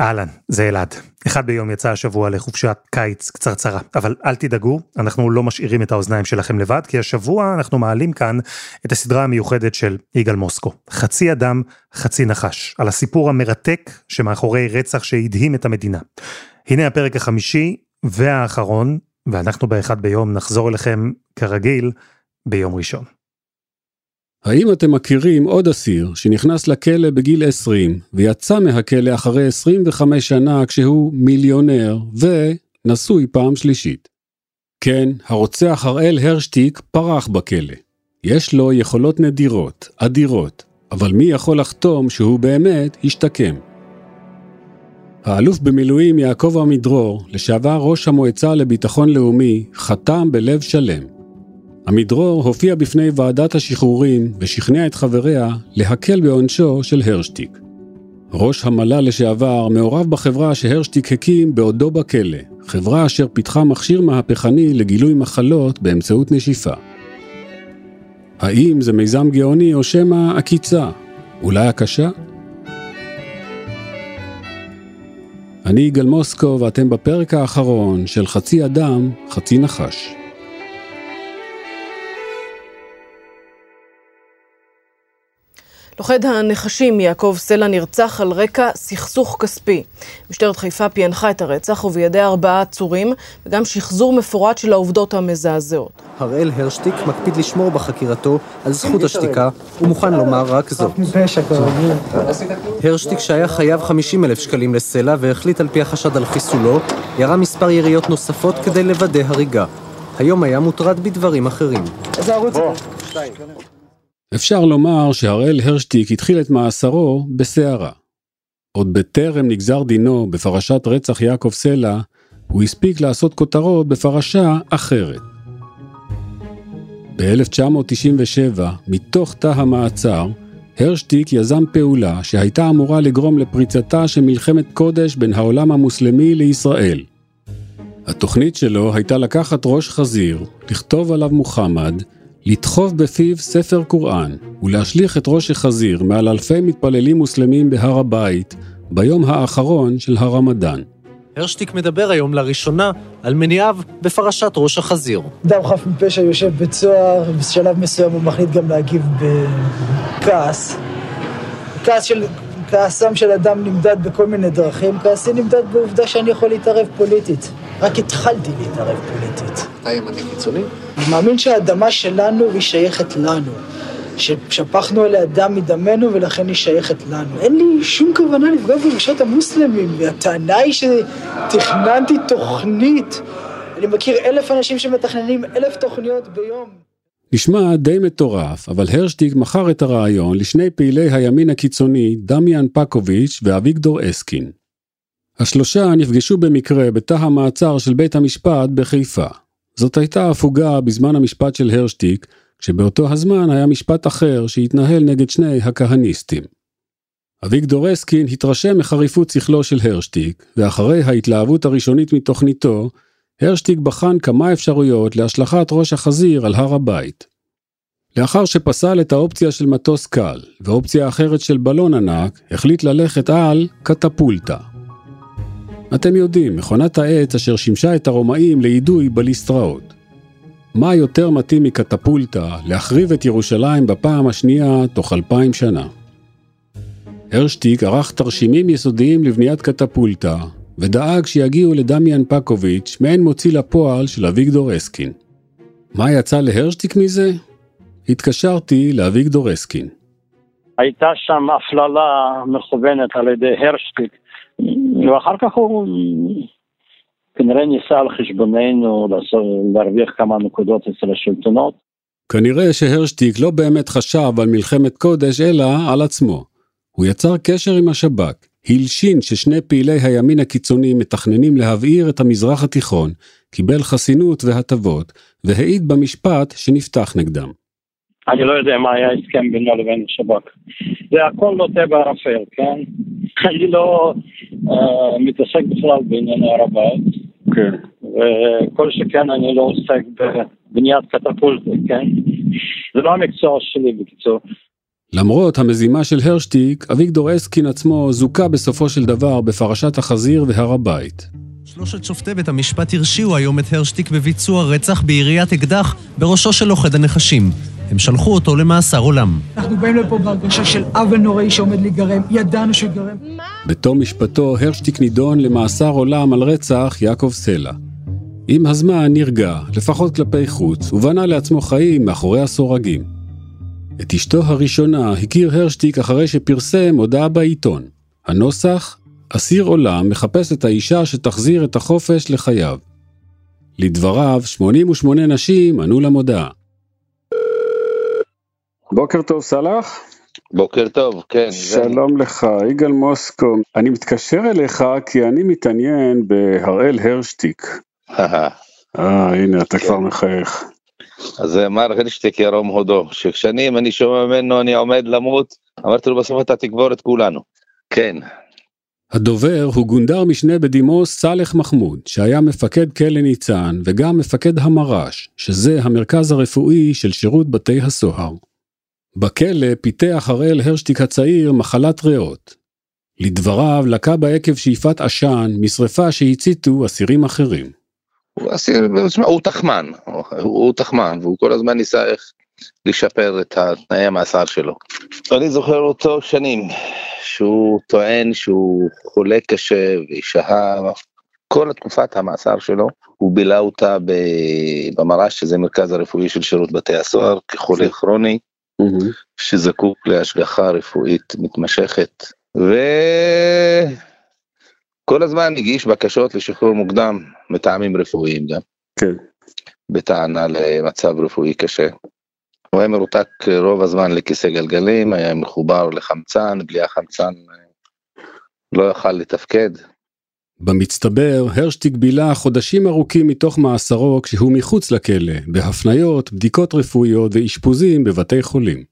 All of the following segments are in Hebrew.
אהלן, זה אלעד. אחד ביום יצא השבוע לחופשת קיץ קצרצרה, אבל אל תדאגו, אנחנו לא משאירים את האוזניים שלכם לבד, כי השבוע אנחנו מעלים כאן את הסדרה המיוחדת של יגאל מוסקו. חצי אדם, חצי נחש, על הסיפור המרתק שמאחורי רצח שהדהים את המדינה. הנה הפרק החמישי והאחרון, ואנחנו באחד ביום נחזור אליכם, כרגיל, ביום ראשון. האם אתם מכירים עוד אסיר שנכנס לכלא בגיל 20 ויצא מהכלא אחרי 25 שנה כשהוא מיליונר ונשוי פעם שלישית? כן, הרוצח הראל הרשטיק פרח בכלא. יש לו יכולות נדירות, אדירות, אבל מי יכול לחתום שהוא באמת השתקם? האלוף במילואים יעקב עמידרור, לשעבר ראש המועצה לביטחון לאומי, חתם בלב שלם. עמידרור הופיע בפני ועדת השחרורים ושכנע את חבריה להקל בעונשו של הרשטיק. ראש המל"ל לשעבר מעורב בחברה שהרשטיק הקים בעודו בכלא, חברה אשר פיתחה מכשיר מהפכני לגילוי מחלות באמצעות נשיפה. האם זה מיזם גאוני או שמא עקיצה? אולי הקשה? אני יגאל מוסקו ואתם בפרק האחרון של חצי אדם, חצי נחש. לוכד הנחשים יעקב סלע נרצח על רקע סכסוך כספי. משטרת חיפה פענחה את הרצח ובידי ארבעה עצורים, וגם שחזור מפורט של העובדות המזעזעות. הראל הרשטיק מקפיד לשמור בחקירתו על זכות השתיקה, ומוכן לומר רק זאת. הרשטיק שהיה חייב 50 אלף שקלים לסלע והחליט על פי החשד על חיסולו, ירה מספר יריות נוספות כדי לוודא הריגה. היום היה מוטרד בדברים אחרים. איזה ערוץ? אפשר לומר שהראל הרשטיק התחיל את מאסרו בסערה. עוד בטרם נגזר דינו בפרשת רצח יעקב סלע, הוא הספיק לעשות כותרות בפרשה אחרת. ב-1997, מתוך תא המעצר, הרשטיק יזם פעולה שהייתה אמורה לגרום לפריצתה של מלחמת קודש בין העולם המוסלמי לישראל. התוכנית שלו הייתה לקחת ראש חזיר, לכתוב עליו מוחמד, לדחוב בפיו ספר קוראן ולהשליך את ראש החזיר מעל אלפי מתפללים מוסלמים בהר הבית ביום האחרון של הרמדאן. הרשטיק מדבר היום לראשונה על מניעיו בפרשת ראש החזיר. אדם חף מפשע יושב בצוהר, בשלב מסוים הוא מחליט גם להגיב בכעס. כעס של, כעסם של אדם נמדד בכל מיני דרכים, כעסי נמדד בעובדה שאני יכול להתערב פוליטית. רק התחלתי להתערב פוליטית. אתה ימני קיצוני? אני מאמין שהאדמה שלנו היא שייכת לנו. ששפכנו עליה דם מדמנו ולכן היא שייכת לנו. אין לי שום כוונה לפגוע ברגשות המוסלמים, והטענה היא שתכננתי תוכנית. אני מכיר אלף אנשים שמתכננים אלף תוכניות ביום. נשמע די מטורף, אבל הרשטיק מכר את הרעיון לשני פעילי הימין הקיצוני, דמיאן פקוביץ' ואביגדור אסקין. השלושה נפגשו במקרה בתא המעצר של בית המשפט בחיפה. זאת הייתה הפוגה בזמן המשפט של הרשטיק, כשבאותו הזמן היה משפט אחר שהתנהל נגד שני הכהניסטים. אביגדור אסקין התרשם מחריפות שכלו של הרשטיק, ואחרי ההתלהבות הראשונית מתוכניתו, הרשטיק בחן כמה אפשרויות להשלכת ראש החזיר על הר הבית. לאחר שפסל את האופציה של מטוס קל, ואופציה אחרת של בלון ענק, החליט ללכת על קטפולטה. אתם יודעים, מכונת העץ אשר שימשה את הרומאים לאידוי בליסטראות. מה יותר מתאים מקטפולטה להחריב את ירושלים בפעם השנייה תוך אלפיים שנה? הרשטיק ערך תרשימים יסודיים לבניית קטפולטה, ודאג שיגיעו לדמיאן פקוביץ', מעין מוציא לפועל של אביגדור אסקין. מה יצא להרשטיק מזה? התקשרתי לאביגדור אסקין. הייתה שם הפללה מכוונת על ידי הרשטיק, ואחר כך הוא כנראה ניסה על חשבוננו להרוויח כמה נקודות אצל השלטונות. כנראה שהרשטיק לא באמת חשב על מלחמת קודש, אלא על עצמו. הוא יצר קשר עם השב"כ, הלשין ששני פעילי הימין הקיצוני מתכננים להבעיר את המזרח התיכון, קיבל חסינות והטבות, והעיד במשפט שנפתח נגדם. אני לא יודע מה היה ההסכם בינו לבין השב"כ. זה הכל נוטה בערפל, כן? אני לא uh, מתעסק בכלל בענייני הר הבית. כן. וכל שכן אני לא עוסק בבניית קטפולטה, כן? זה לא המקצוע שלי בקיצור. למרות המזימה של הרשטיק, אביגדור אסקין עצמו זוכה בסופו של דבר בפרשת החזיר והר הבית. שלושת שופטי בית המשפט הרשיעו היום את הרשטיק בביצוע רצח ביריית אקדח בראשו של לוכד הנחשים. הם שלחו אותו למאסר עולם. אנחנו באים לפה בהרגשה של עוול נוראי שעומד להיגרם, ידענו שיגרם. בתום משפטו, הרשטיק נידון למאסר עולם על רצח יעקב סלע. עם הזמן נרגע, לפחות כלפי חוץ, ובנה לעצמו חיים מאחורי הסורגים. את אשתו הראשונה הכיר הרשטיק אחרי שפרסם הודעה בעיתון. הנוסח, אסיר עולם מחפש את האישה שתחזיר את החופש לחייו. לדבריו, 88 נשים ענו למודעה. בוקר טוב סלאח. בוקר טוב, כן. שלום לך, יגאל מוסקו. אני מתקשר אליך כי אני מתעניין בהראל הרשטיק. אה, הנה, אתה כבר מחייך. אז מר הרשטיק ירום הודו, ששנים אני שומע ממנו אני עומד למות, אמרתי לו בסוף אתה תקבור את כולנו. כן. הדובר הוא גונדר משנה בדימוס סאלח מחמוד, שהיה מפקד כלא ניצן וגם מפקד המר"ש, שזה המרכז הרפואי של שירות בתי הסוהר. בכלא פיתח הראל הרשטיק הצעיר מחלת ריאות. לדבריו לקה בה עקב שאיפת עשן משרפה שהציתו אסירים אחרים. הוא אסיר, הוא תחמן, הוא תחמן, והוא כל הזמן ניסה איך לשפר את תנאי המאסר שלו. אני זוכר אותו שנים, שהוא טוען שהוא חולה קשה ושהה כל תקופת המאסר שלו, הוא בילה אותה במר"ש, שזה מרכז הרפואי של שירות בתי הסוהר, כחולה כרוני, שזקוק להשגחה רפואית מתמשכת, וכל הזמן הגיש בקשות לשחרור מוקדם מטעמים רפואיים גם. כן. בטענה למצב רפואי קשה. הוא היה מרותק רוב הזמן לכיסא גלגלים, היה מחובר לחמצן, בלי החמצן לא יכל לתפקד. במצטבר, הרשטיק בילה חודשים ארוכים מתוך מאסרו כשהוא מחוץ לכלא, בהפניות, בדיקות רפואיות ואשפוזים בבתי חולים.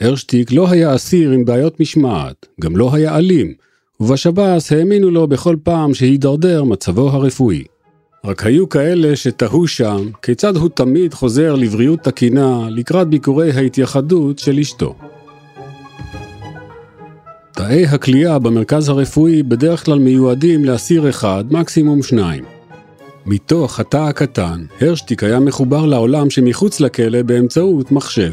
הרשטיק לא היה אסיר עם בעיות משמעת, גם לא היה אלים, ובשב"ס האמינו לו בכל פעם שהידרדר מצבו הרפואי. רק היו כאלה שתהו שם כיצד הוא תמיד חוזר לבריאות תקינה לקראת ביקורי ההתייחדות של אשתו. תאי הכלייה במרכז הרפואי בדרך כלל מיועדים לאסיר אחד, מקסימום שניים. מתוך התא הקטן, הרשטיק היה מחובר לעולם שמחוץ לכלא באמצעות מחשב.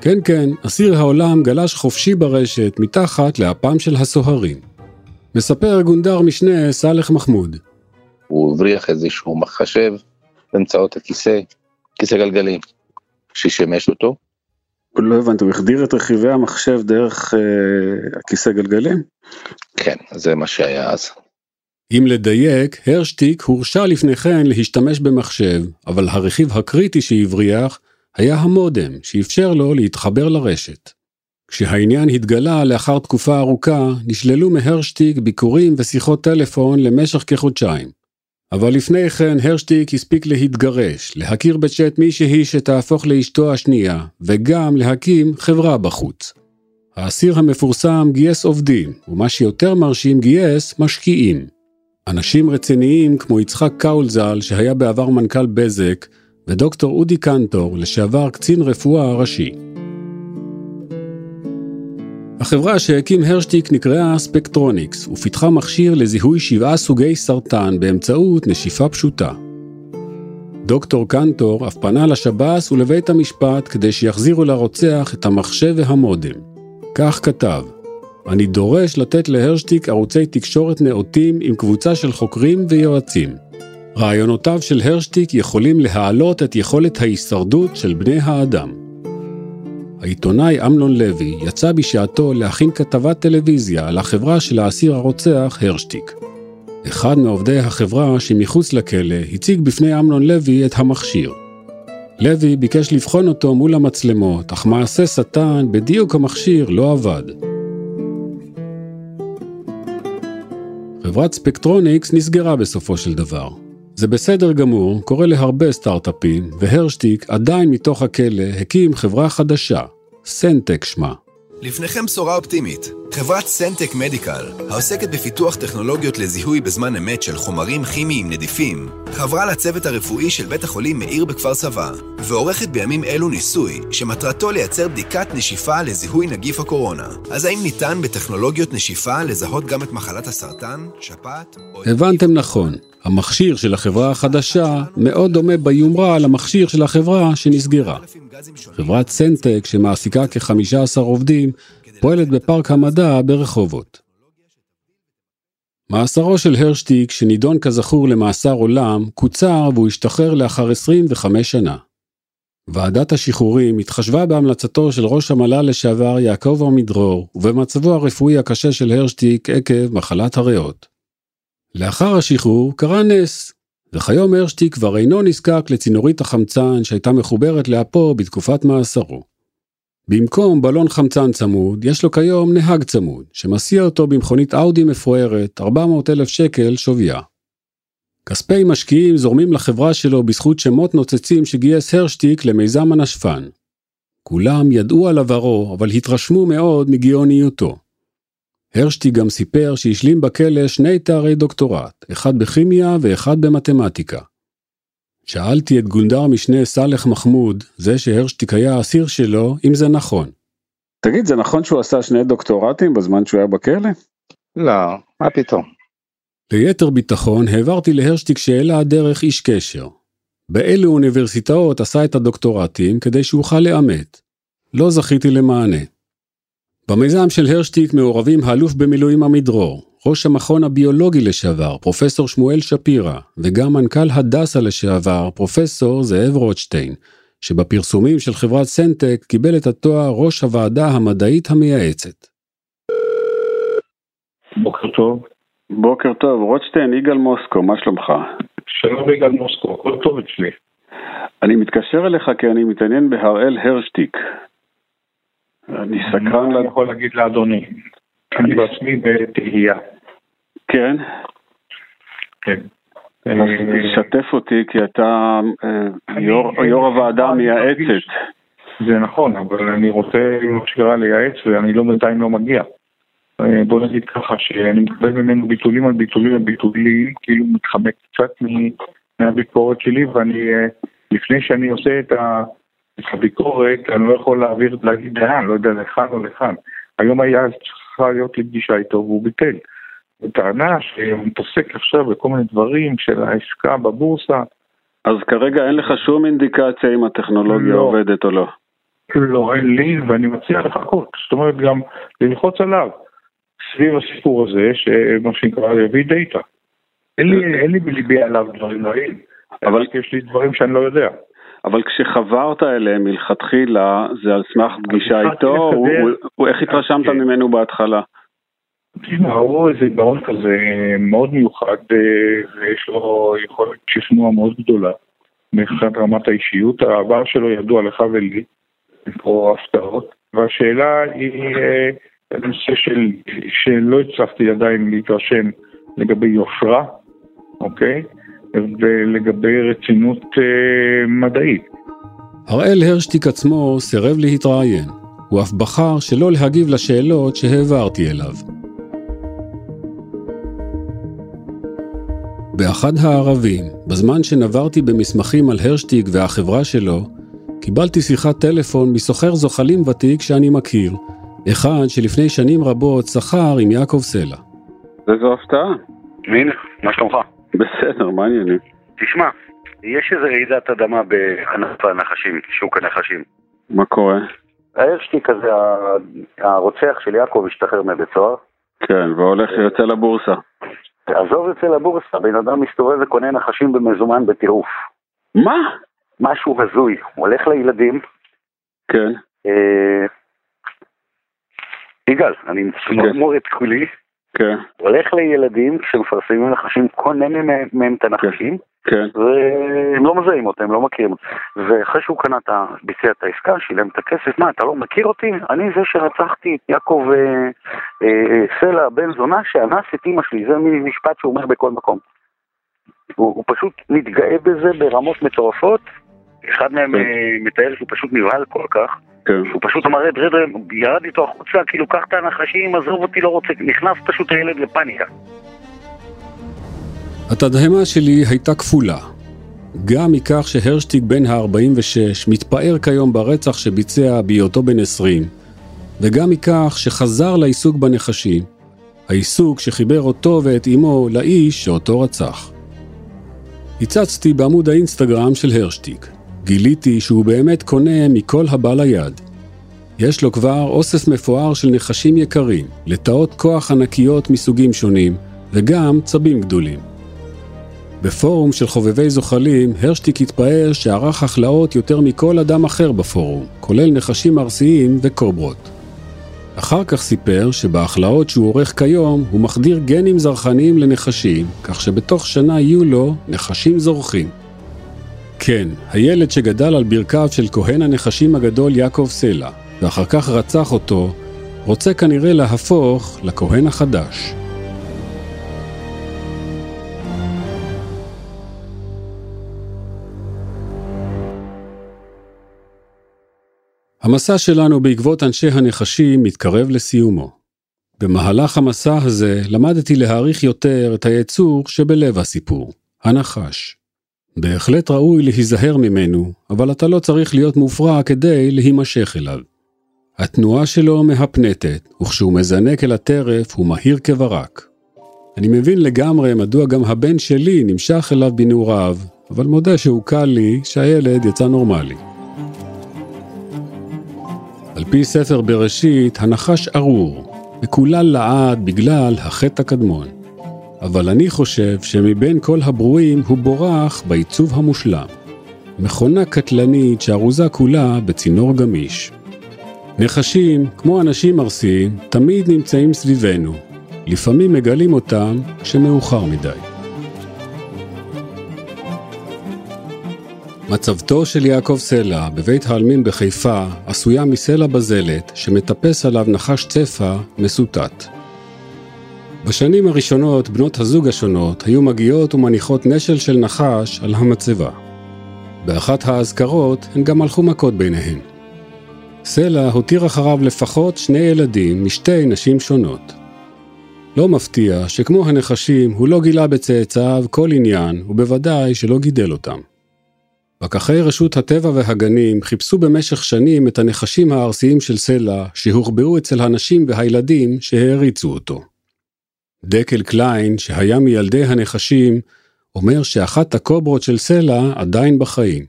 כן כן, אסיר העולם גלש חופשי ברשת מתחת לאפם של הסוהרים. מספר גונדר משנה סאלח מחמוד. הוא הבריח איזשהו מחשב באמצעות הכיסא, כיסא גלגלים, ששימש אותו. לא הבנתי, הוא החדיר את רכיבי המחשב דרך אה, הכיסא גלגלים? כן, זה מה שהיה אז. אם לדייק, הרשטיק הורשה לפני כן להשתמש במחשב, אבל הרכיב הקריטי שהבריח היה המודם, שאפשר לו להתחבר לרשת. כשהעניין התגלה לאחר תקופה ארוכה, נשללו מהרשטיק ביקורים ושיחות טלפון למשך כחודשיים. אבל לפני כן הרשטיק הספיק להתגרש, להכיר בצ'אט מישהי שתהפוך לאשתו השנייה, וגם להקים חברה בחוץ. האסיר המפורסם גייס עובדים, ומה שיותר מרשים גייס משקיעים. אנשים רציניים כמו יצחק קאול ז"ל שהיה בעבר מנכ"ל בזק, ודוקטור אודי קנטור, לשעבר קצין רפואה ראשי. החברה שהקים הרשטיק נקראה ספקטרוניקס, ופיתחה מכשיר לזיהוי שבעה סוגי סרטן באמצעות נשיפה פשוטה. דוקטור קנטור אף פנה לשב"ס ולבית המשפט כדי שיחזירו לרוצח את המחשב והמודם. כך כתב: אני דורש לתת להרשטיק ערוצי תקשורת נאותים עם קבוצה של חוקרים ויועצים. רעיונותיו של הרשטיק יכולים להעלות את יכולת ההישרדות של בני האדם. העיתונאי אמנון לוי יצא בשעתו להכין כתבת טלוויזיה על החברה של האסיר הרוצח הרשטיק. אחד מעובדי החברה שמחוץ לכלא הציג בפני אמנון לוי את המכשיר. לוי ביקש לבחון אותו מול המצלמות, אך מעשה שטן, בדיוק המכשיר לא עבד. חברת ספקטרוניקס נסגרה בסופו של דבר. זה בסדר גמור, קורה להרבה סטארט-אפים, והרשטיק עדיין מתוך הכלא הקים חברה חדשה, סנטק שמה. לפניכם בשורה אופטימית. חברת סנטק מדיקל, העוסקת בפיתוח טכנולוגיות לזיהוי בזמן אמת של חומרים כימיים נדיפים, חברה לצוות הרפואי של בית החולים מאיר בכפר סבא, ועורכת בימים אלו ניסוי, שמטרתו לייצר בדיקת נשיפה לזיהוי נגיף הקורונה. אז האם ניתן בטכנולוגיות נשיפה לזהות גם את מחלת הסרטן, שפעת או... הבנתם נכון, המכשיר של החברה החדשה מאוד דומה ביומרה למכשיר של החברה שנסגרה. חברת סנטק, שמעסיקה כ-15 עובדים, פועלת בפארק המדע ברחובות. מאסרו של הרשטיק, שנידון כזכור למאסר עולם, קוצר והוא השתחרר לאחר 25 שנה. ועדת השחרורים התחשבה בהמלצתו של ראש המל"ל לשעבר יעקב עמידרור ובמצבו הרפואי הקשה של הרשטיק עקב מחלת הריאות. לאחר השחרור קרה נס, וכיום הרשטיק כבר אינו נזקק לצינורית החמצן שהייתה מחוברת לאפו בתקופת מאסרו. במקום בלון חמצן צמוד, יש לו כיום נהג צמוד, שמסיע אותו במכונית אאודי מפוארת, 400 אלף שקל שוויה. כספי משקיעים זורמים לחברה שלו בזכות שמות נוצצים שגייס הרשטיק למיזם הנשפן. כולם ידעו על עברו, אבל התרשמו מאוד מגאוניותו. הרשטיק גם סיפר שהשלים בכלא שני תארי דוקטורט, אחד בכימיה ואחד במתמטיקה. שאלתי את גונדר משנה סאלח מחמוד, זה שהרשטיק היה האסיר שלו, אם זה נכון. תגיד, זה נכון שהוא עשה שני דוקטורטים בזמן שהוא היה בכלא? לא, מה פתאום. ליתר ביטחון העברתי להרשטיק שאלה דרך איש קשר. באילו אוניברסיטאות עשה את הדוקטורטים כדי שאוכל לאמת. לא זכיתי למענה. במיזם של הרשטיק מעורבים האלוף במילואים עמידרור, ראש המכון הביולוגי לשעבר, פרופסור שמואל שפירא, וגם מנכ"ל הדסה לשעבר, פרופסור זאב רוטשטיין, שבפרסומים של חברת סנטק קיבל את התואר ראש הוועדה המדעית המייעצת. בוקר טוב. בוקר טוב, רוטשטיין, יגאל מוסקו, מה שלומך? שלום יגאל מוסקו, הכל טוב אצלי. אני מתקשר אליך כי אני מתעניין בהראל הרשטיק. אני סקרן... אני יכול להגיד לאדוני? אני בעצמי בתהייה. כן? כן. אז תשתף אותי כי אתה אה, יו"ר יו"ר הוועדה המייעצת. זה נכון, אבל אני רוצה, מה שקרה, לייעץ ואני לא בינתיים לא מגיע. אה, בוא נגיד ככה, שאני מקבל ממנו ביטולים על ביטולים על ביטולים, כאילו מתחמק קצת מהביקורת שלי, ואני, אה, לפני שאני עושה את ה- הביקורת, אני לא יכול להעביר, להגיד לאן, לא יודע, לכאן או לכאן. היום היה צריכה להיות לי פגישה איתו והוא ביטל. בטענה שהוא מתעסק עכשיו בכל מיני דברים של העסקה בבורסה. אז כרגע אין לך שום אינדיקציה אם הטכנולוגיה לא. עובדת או לא. לא, אין לי, ואני מציע לחכות. זאת אומרת, גם ללחוץ עליו סביב הסיפור הזה, שמה שנקרא, יביא דאטה. אין לי, אין לי בליבי עליו דברים רעים, אבל יש לי דברים שאני לא יודע. אבל כשחברת אליהם מלכתחילה, זה על סמך פגישה איתו, הוא- הוא- הוא- איך התרשמת כן. ממנו בהתחלה? תשמע, הוא איזה גאון כזה מאוד מיוחד, אה, ויש לו יכולת שכנוע מאוד גדולה מבחינת רמת האישיות. העבר שלו ידוע לך ולי, פה הפתעות. והשאלה היא אה, הנושא של, שלא הצלחתי עדיין להתרשם לגבי יושרה, אוקיי? ולגבי רצינות אה, מדעית. הראל הרשטיק עצמו סירב להתראיין. הוא אף בחר שלא להגיב לשאלות שהעברתי אליו. באחד הערבים, בזמן שנברתי במסמכים על הרשטיק והחברה שלו, קיבלתי שיחת טלפון מסוחר זוחלים ותיק שאני מכיר, אחד שלפני שנים רבות שכר עם יעקב סלע. איזו הפתעה. הנה, מה שלומך? בסדר, מה העניינים? תשמע, יש איזה רעידת אדמה בענף הנחשים, שוק הנחשים. מה קורה? הארשטיק הזה, ה- הרוצח של יעקב, השתחרר מבית סוהר. כן, והולך, יוצא לבורסה. עזוב זה לבורסה, בן אדם מסתובב וקונה נחשים במזומן בטירוף. מה? משהו הזוי. הוא הולך לילדים, כן. אה... יגאל, אני מצמרמור את כולי, כן, הולך לילדים שמפרסמים נחשים, קונה מהם- את הנחשים, כן. והם לא מזהים אותם, הם לא מכירים אותם. ואחרי שהוא קנה את ה... ביצע את העסקה, שילם את הכסף, מה, אתה לא מכיר אותי? אני זה שרצחתי את יעקב אה, אה, סלע, בן זונה, שאנס את אימא שלי, זה משפט שהוא אומר בכל מקום. הוא, הוא פשוט מתגאה בזה ברמות מטורפות. אחד מהם כן. אה, מתאר שהוא פשוט נבהל כל כך, הוא פשוט אמר, רד, רד, ירד איתו החוצה, כאילו, קח את הנחשים, עזוב אותי, לא רוצה, נכנס פשוט הילד לפאניקה. התדהמה שלי הייתה כפולה. גם מכך שהרשטיק בן ה-46 מתפאר כיום ברצח שביצע בהיותו בן 20, וגם מכך שחזר לעיסוק בנחשים, העיסוק שחיבר אותו ואת אמו לאיש שאותו רצח. הצצתי בעמוד האינסטגרם של הרשטיק. גיליתי שהוא באמת קונה מכל הבא ליד. יש לו כבר אוסף מפואר של נחשים יקרים, לטאות כוח ענקיות מסוגים שונים, וגם צבים גדולים. בפורום של חובבי זוחלים, הרשטיק התפאר שערך הכלאות יותר מכל אדם אחר בפורום, כולל נחשים ארסיים וקוברות. אחר כך סיפר שבהכלאות שהוא עורך כיום, הוא מחדיר גנים זרחניים לנחשים, כך שבתוך שנה יהיו לו נחשים זורחים. כן, הילד שגדל על ברכיו של כהן הנחשים הגדול יעקב סלע, ואחר כך רצח אותו, רוצה כנראה להפוך לכהן החדש. המסע שלנו בעקבות אנשי הנחשים מתקרב לסיומו. במהלך המסע הזה למדתי להעריך יותר את היצור שבלב הסיפור, הנחש. בהחלט ראוי להיזהר ממנו, אבל אתה לא צריך להיות מופרע כדי להימשך אליו. התנועה שלו מהפנטת, וכשהוא מזנק אל הטרף הוא מהיר כברק. אני מבין לגמרי מדוע גם הבן שלי נמשך אליו בנעוריו, אבל מודה שהוא קל לי שהילד יצא נורמלי. על פי ספר בראשית, הנחש ארור, מקולל לעד בגלל החטא הקדמון. אבל אני חושב שמבין כל הברואים הוא בורח בעיצוב המושלם. מכונה קטלנית שארוזה כולה בצינור גמיש. נחשים, כמו אנשים ארסיים, תמיד נמצאים סביבנו. לפעמים מגלים אותם כשמאוחר מדי. מצבתו של יעקב סלע בבית העלמין בחיפה עשויה מסלע בזלת שמטפס עליו נחש צפה מסוטט. בשנים הראשונות בנות הזוג השונות היו מגיעות ומניחות נשל של נחש על המצבה. באחת האזכרות הן גם הלכו מכות ביניהן. סלע הותיר אחריו לפחות שני ילדים משתי נשים שונות. לא מפתיע שכמו הנחשים הוא לא גילה בצאצאיו כל עניין ובוודאי שלא גידל אותם. פקחי רשות הטבע והגנים חיפשו במשך שנים את הנחשים הארסיים של סלע שהוחבאו אצל הנשים והילדים שהעריצו אותו. דקל קליין, שהיה מילדי הנחשים, אומר שאחת הקוברות של סלע עדיין בחיים.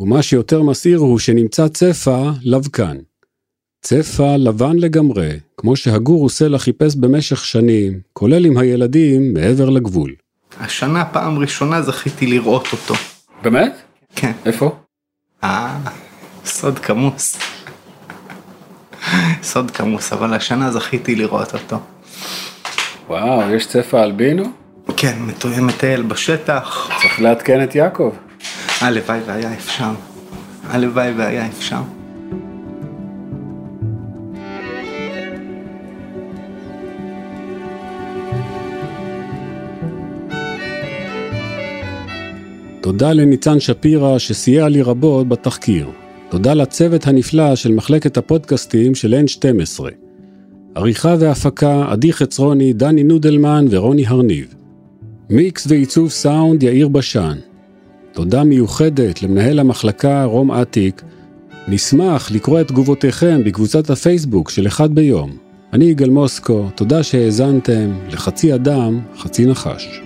ומה שיותר מסעיר הוא שנמצא צפה לבקן. צפה לבן לגמרי, כמו שהגורו סלע חיפש במשך שנים, כולל עם הילדים מעבר לגבול. השנה פעם ראשונה זכיתי לראות אותו. באמת? כן. איפה? אה, סוד כמוס. סוד כמוס, אבל השנה זכיתי לראות אותו. וואו, יש צפה אלבינו? כן, מטייל בשטח. צריך לעדכן את יעקב. הלוואי והיה אפשר. הלוואי והיה אפשר. תודה לניצן שפירא שסייע לי רבות בתחקיר. תודה לצוות הנפלא של מחלקת הפודקאסטים של N12. עריכה והפקה עדי חצרוני, דני נודלמן ורוני הרניב. מיקס ועיצוב סאונד יאיר בשן. תודה מיוחדת למנהל המחלקה רום אטיק. נשמח לקרוא את תגובותיכם בקבוצת הפייסבוק של אחד ביום. אני יגאל מוסקו, תודה שהאזנתם לחצי אדם, חצי נחש.